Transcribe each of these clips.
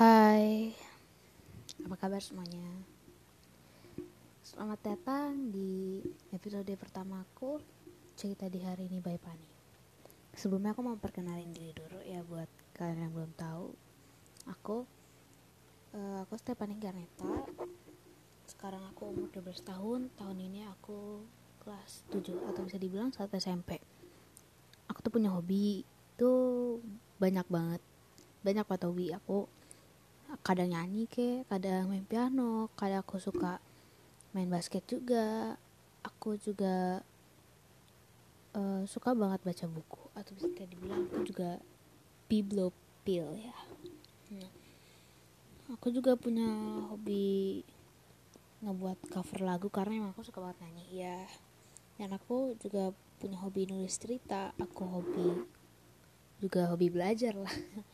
Hai, apa kabar semuanya? Selamat datang di episode pertamaku cerita di hari ini by Pani. Sebelumnya aku mau perkenalin diri dulu ya buat kalian yang belum tahu. Aku, uh, aku Stephanie Garneta. Sekarang aku umur 12 tahun. Tahun ini aku kelas 7 atau bisa dibilang saat SMP. Aku tuh punya hobi tuh banyak banget banyak banget hobi aku kadang nyanyi ke kadang main piano kadang aku suka main basket juga. Aku juga uh, suka banget baca buku atau bisa kayak dibilang aku juga bibliopil ya. Nah, aku juga punya hobi ngebuat cover lagu karena emang aku suka banget nyanyi ya dan aku juga punya hobi nulis cerita aku hobi juga hobi belajar lah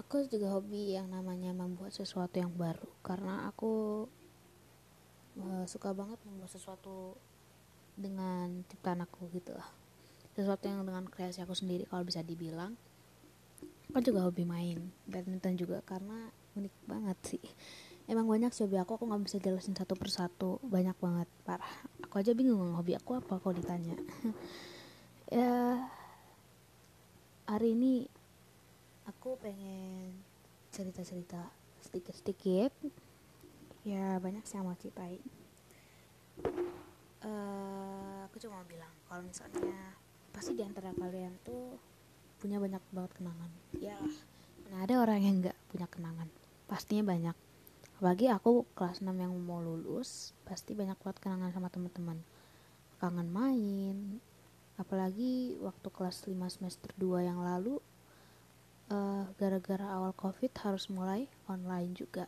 aku juga hobi yang namanya membuat sesuatu yang baru. Karena aku uh, suka banget membuat sesuatu dengan ciptaan aku gitu lah. Sesuatu yang dengan kreasi aku sendiri kalau bisa dibilang. Aku juga hobi main badminton juga karena unik banget sih. Emang banyak sih hobi aku aku nggak bisa jelasin satu persatu. Banyak banget parah. Aku aja bingung hobi aku apa kalau ditanya. Ya hari ini aku pengen cerita-cerita sedikit-sedikit. Ya banyak sih yang mau ceritain. Uh, aku cuma mau bilang kalau misalnya pasti di antara kalian tuh punya banyak banget kenangan. Ya mana ada orang yang nggak punya kenangan? Pastinya banyak. Apalagi aku kelas 6 yang mau lulus pasti banyak banget kenangan sama teman-teman. Kangen main apalagi waktu kelas 5 semester 2 yang lalu eh, gara-gara awal covid harus mulai online juga.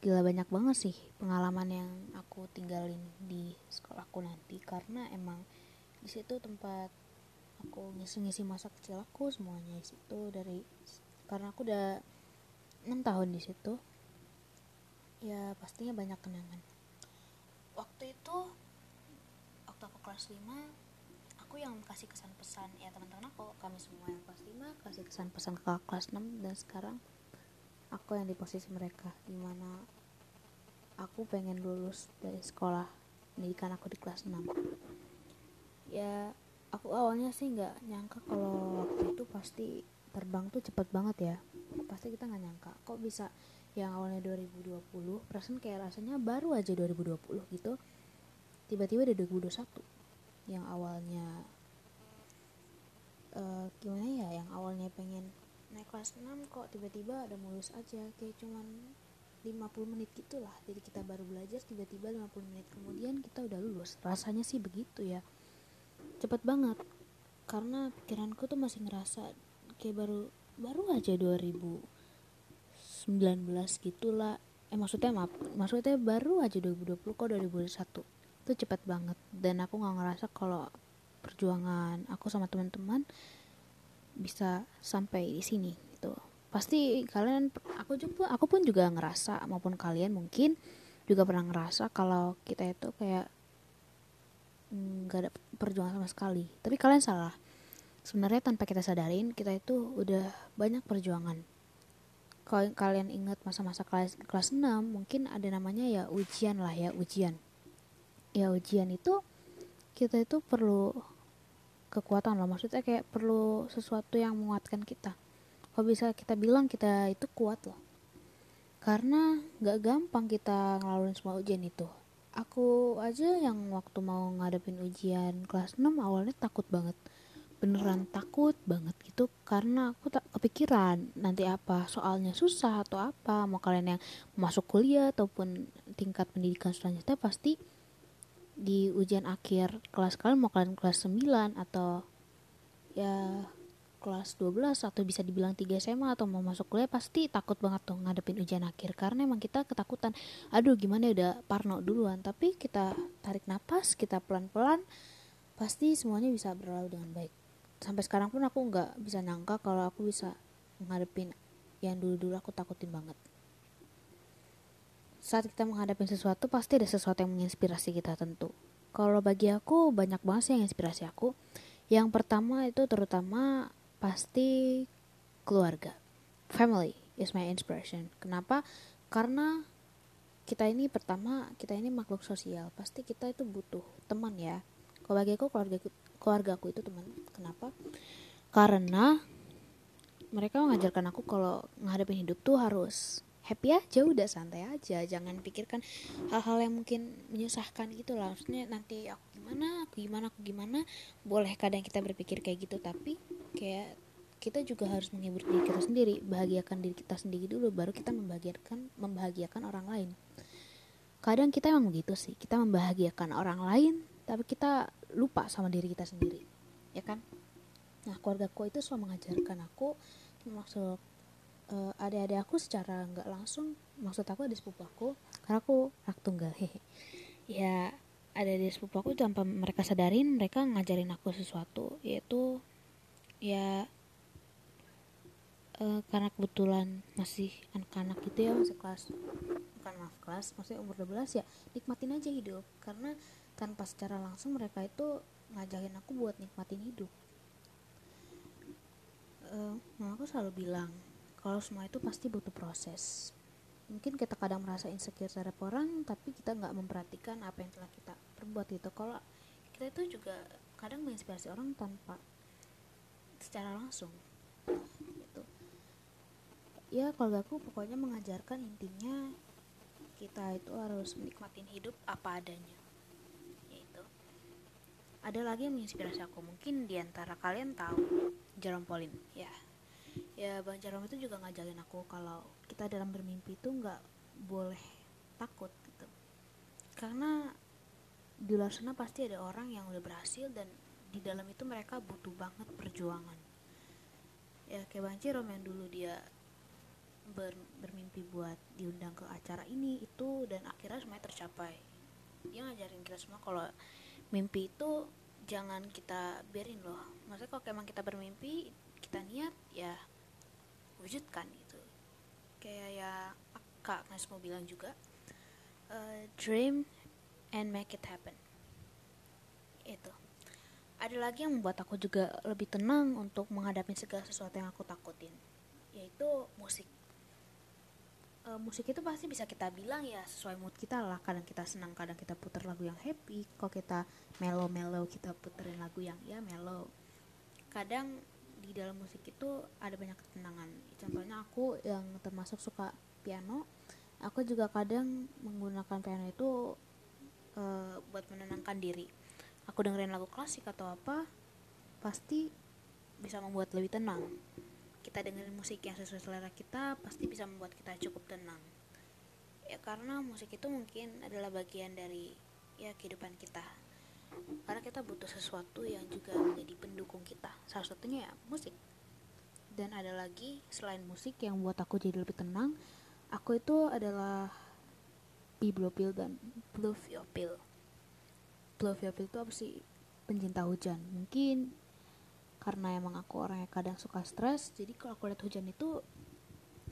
Gila banyak banget sih pengalaman yang aku tinggalin di sekolahku nanti. Karena emang di situ tempat aku ngisi-ngisi masa kecil aku semuanya di situ. Dari karena aku udah enam tahun di situ ya pastinya banyak kenangan. Waktu itu waktu aku kelas 5 aku yang kasih kesan pesan ya teman-teman aku kami semua yang kelas 5 kasih kesan pesan ke kelas 6 dan sekarang aku yang di posisi mereka di mana aku pengen lulus dari sekolah pendidikan aku di kelas 6 ya aku awalnya sih nggak nyangka kalau waktu itu pasti terbang tuh cepet banget ya. Pasti kita nggak nyangka. Kok bisa yang awalnya 2020 perasaan kayak rasanya baru aja 2020 gitu tiba-tiba udah 2021 yang awalnya uh, gimana ya yang awalnya pengen naik kelas 6 kok tiba-tiba ada mulus aja kayak cuman 50 menit gitulah. Jadi kita baru belajar tiba-tiba 50 menit kemudian kita udah lulus. Rasanya sih begitu ya. Cepet banget. Karena pikiranku tuh masih ngerasa kayak baru baru aja 2019 gitulah. Eh maksudnya maaf maksudnya baru aja 2020 kok 2021 itu cepat banget. Dan aku nggak ngerasa kalau perjuangan aku sama teman-teman bisa sampai di sini gitu. Pasti kalian aku juga aku pun juga ngerasa maupun kalian mungkin juga pernah ngerasa kalau kita itu kayak nggak ada perjuangan sama sekali. Tapi kalian salah. Sebenarnya tanpa kita sadarin kita itu udah banyak perjuangan. Kalau kalian ingat masa-masa kelas kelas 6 mungkin ada namanya ya ujian lah ya ujian ya ujian itu kita itu perlu kekuatan loh maksudnya kayak perlu sesuatu yang menguatkan kita. Kalau bisa kita bilang kita itu kuat loh karena gak gampang kita ngelaluin semua ujian itu. Aku aja yang waktu mau ngadepin ujian kelas 6 awalnya takut banget. Beneran takut banget gitu karena aku tak kepikiran nanti apa soalnya susah atau apa. Mau kalian yang masuk kuliah ataupun tingkat pendidikan selanjutnya pasti di ujian akhir kelas kalian mau kalian kelas 9 atau ya kelas 12 atau bisa dibilang 3 SMA atau mau masuk kuliah pasti takut banget tuh ngadepin ujian akhir. Karena emang kita ketakutan aduh gimana ya udah parno duluan. Tapi kita tarik nafas kita pelan-pelan pasti semuanya bisa berlalu dengan baik. Sampai sekarang pun aku nggak bisa nyangka kalau aku bisa ngadepin yang dulu-dulu aku takutin banget saat kita menghadapi sesuatu pasti ada sesuatu yang menginspirasi kita tentu. Kalau bagi aku banyak banget sih yang inspirasi aku. Yang pertama itu terutama pasti keluarga, family. is my inspiration kenapa karena kita ini pertama kita ini makhluk sosial pasti kita itu butuh teman ya kalau bagi aku keluarga keluarga aku itu teman kenapa karena mereka mengajarkan aku kalau ngadepin hidup tuh harus happy aja udah santai aja. Jangan pikirkan hal-hal yang mungkin menyusahkan gitu lah. Maksudnya nanti aku gimana aku gimana aku gimana. Boleh kadang kita berpikir kayak gitu tapi kayak kita juga harus menghibur diri kita sendiri. Bahagiakan diri kita sendiri dulu baru kita membahagiakan membahagiakan orang lain. Kadang kita emang begitu sih. Kita membahagiakan orang lain tapi kita lupa sama diri kita sendiri. Ya kan? Nah keluargaku itu selalu mengajarkan aku maksud uh, adik-adik aku secara nggak langsung maksud aku ada sepupu aku karena aku anak tunggal hehe. Ya ada di sepupu aku tanpa mereka sadarin mereka ngajarin aku sesuatu yaitu ya uh, karena kebetulan masih anak-anak gitu ya masih kelas bukan maaf kelas maksudnya umur 12 ya nikmatin aja hidup. Karena tanpa secara langsung mereka itu ngajarin aku buat nikmatin hidup. Uh, nah aku selalu bilang kalau semua itu pasti butuh proses. Mungkin kita kadang merasa insecure terhadap orang tapi kita nggak memperhatikan apa yang telah kita perbuat itu kalau kita itu juga kadang menginspirasi orang tanpa secara langsung ya keluarga aku pokoknya mengajarkan intinya kita itu harus menikmatin hidup apa adanya yaitu ada lagi yang menginspirasi aku? Mungkin di antara kalian tahu Jerome Pauline ya ya bang Jerome itu juga ngajarin aku kalau kita dalam bermimpi itu nggak boleh takut gitu. Karena di luar sana pasti ada orang yang udah berhasil dan di dalam itu mereka butuh banget perjuangan. Ya kayak bang Jerome yang dulu dia ber, bermimpi buat diundang ke acara ini itu dan akhirnya semuanya tercapai. Dia ngajarin kita semua kalau mimpi itu jangan kita biarin loh. Maksudnya kalau emang kita bermimpi kita niat ya wujudkan gitu. Kayak ya kak Mas mau bilang juga uh, dream and make it happen. Itu. Ada lagi yang membuat aku juga lebih tenang untuk menghadapi segala sesuatu yang aku takutin yaitu musik. E, musik itu pasti bisa kita bilang ya sesuai mood kita lah. Kadang kita senang kadang kita putar lagu yang happy. Kok kita mellow mellow kita puterin lagu yang ya mellow kadang di dalam musik itu ada banyak ketenangan. Contohnya aku yang termasuk suka piano aku juga kadang menggunakan piano itu e, buat menenangkan diri. Aku dengerin lagu klasik atau apa pasti bisa membuat lebih tenang. Kita dengerin musik yang sesuai selera kita pasti bisa membuat kita cukup tenang. Ya karena musik itu mungkin adalah bagian dari ya kehidupan kita karena kita butuh sesuatu yang juga menjadi pendukung kita. Salah satunya ya musik. Dan ada lagi selain musik yang buat aku jadi lebih tenang aku itu adalah bibliopil dan pluviopil pluviopil itu apa sih? Pencinta hujan. Mungkin karena emang aku orangnya kadang suka stres jadi kalau aku lihat hujan itu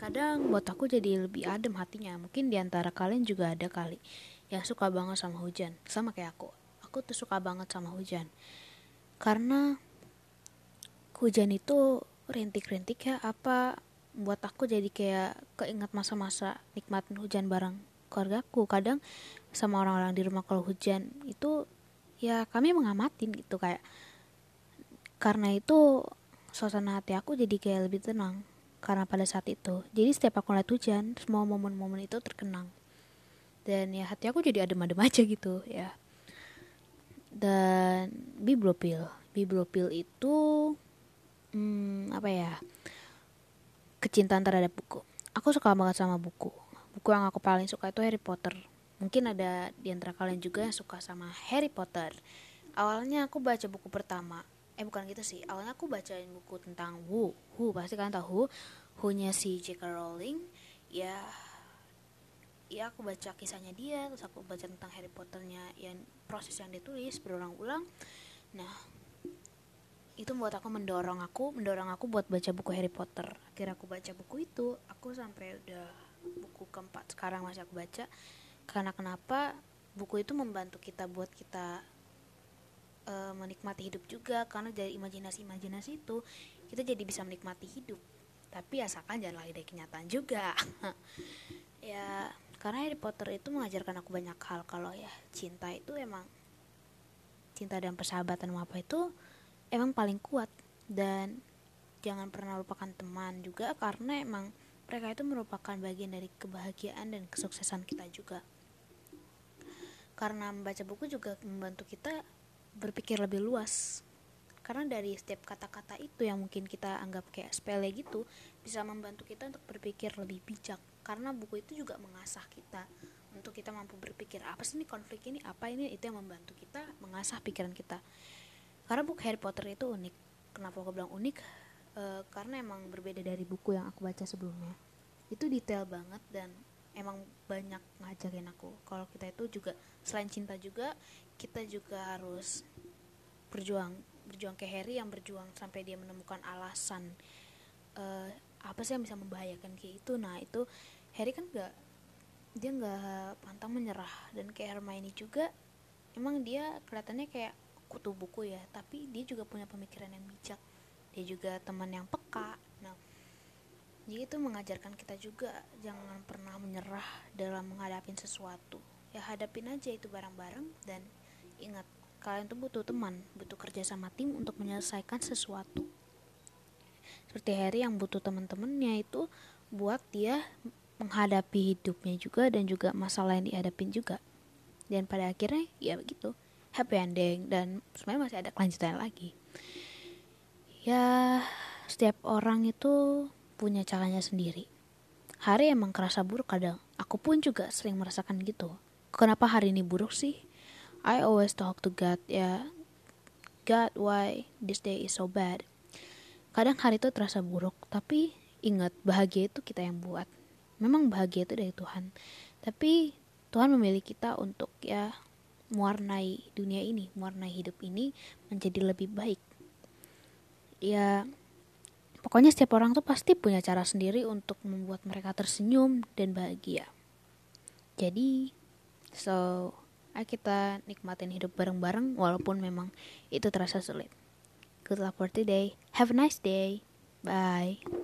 kadang buat aku jadi lebih adem hatinya. Mungkin di antara kalian juga ada kali yang suka banget sama hujan sama kayak aku aku tuh suka banget sama hujan. Karena hujan itu rintik-rintik ya apa buat aku jadi kayak keinget masa-masa nikmatin hujan bareng keluargaku kadang sama orang-orang di rumah kalau hujan itu ya kami mengamatin gitu kayak karena itu suasana hati aku jadi kayak lebih tenang karena pada saat itu. Jadi setiap aku lihat hujan semua momen-momen itu terkenang. Dan ya hati aku jadi adem-adem aja gitu ya dan bibliopil bibliopil itu hmm, apa ya kecintaan terhadap buku. Aku suka banget sama buku. Buku yang aku paling suka itu Harry Potter. Mungkin ada di antara kalian juga yang suka sama Harry Potter. Awalnya aku baca buku pertama. Eh bukan gitu sih. Awalnya aku bacain buku tentang Who Who pasti kalian tahu. Who Who-nya si J.K. Rowling. Ya ya aku baca kisahnya dia terus aku baca tentang Harry Potternya yang proses yang ditulis berulang-ulang. Nah itu membuat aku mendorong aku mendorong aku buat baca buku Harry Potter. Akhirnya aku baca buku itu aku sampai udah buku keempat sekarang masih aku baca. Karena kenapa? Buku itu membantu kita buat kita uh, menikmati hidup juga. Karena dari imajinasi-imajinasi itu kita jadi bisa menikmati hidup. Tapi asalkan jangan lagi dari kenyataan juga. Ya karena Harry Potter itu mengajarkan aku banyak hal. Kalau ya cinta itu emang cinta dan persahabatan apa itu emang paling kuat. Dan jangan pernah lupakan teman juga karena emang mereka itu merupakan bagian dari kebahagiaan dan kesuksesan kita juga. Karena membaca buku juga membantu kita berpikir lebih luas. Karena dari setiap kata-kata itu yang mungkin kita anggap kayak sepele gitu bisa membantu kita untuk berpikir lebih bijak karena buku itu juga mengasah kita. Untuk kita mampu berpikir apa sih ini konflik ini? Apa ini? Itu yang membantu kita mengasah pikiran kita. Karena buku Harry Potter itu unik. Kenapa aku bilang unik? E, karena emang berbeda dari buku yang aku baca sebelumnya. Itu detail banget dan emang banyak ngajarin aku. Kalau kita itu juga selain cinta juga kita juga harus berjuang berjuang kayak Harry yang berjuang sampai dia menemukan alasan uh, apa sih yang bisa membahayakan kayak itu. Nah itu Harry kan gak dia nggak pantang menyerah. Dan kayak Hermione juga emang dia kelihatannya kayak kutu buku ya. Tapi dia juga punya pemikiran yang bijak. Dia juga teman yang peka. Nah jadi itu mengajarkan kita juga jangan pernah menyerah dalam menghadapi sesuatu. Ya hadapin aja itu bareng-bareng. Dan ingat kalian tuh butuh teman butuh kerja sama tim untuk menyelesaikan sesuatu. Seperti Harry yang butuh teman-temannya itu buat dia menghadapi hidupnya juga dan juga masalah yang dihadapin juga. Dan pada akhirnya ya begitu. Happy ending dan sebenarnya masih ada kelanjutan lagi. Ya setiap orang itu punya caranya sendiri. Hari emang kerasa buruk kadang. Aku pun juga sering merasakan gitu. Kenapa hari ini buruk sih? I always talk to God ya. God why this day is so bad? Kadang hari itu terasa buruk tapi ingat bahagia itu kita yang buat memang bahagia itu dari Tuhan. Tapi Tuhan memilih kita untuk ya mewarnai dunia ini mewarnai hidup ini menjadi lebih baik. Ya pokoknya setiap orang tuh pasti punya cara sendiri untuk membuat mereka tersenyum dan bahagia. Jadi so ayo kita nikmatin hidup bareng-bareng walaupun memang itu terasa sulit. Good luck for today. Have a nice day. Bye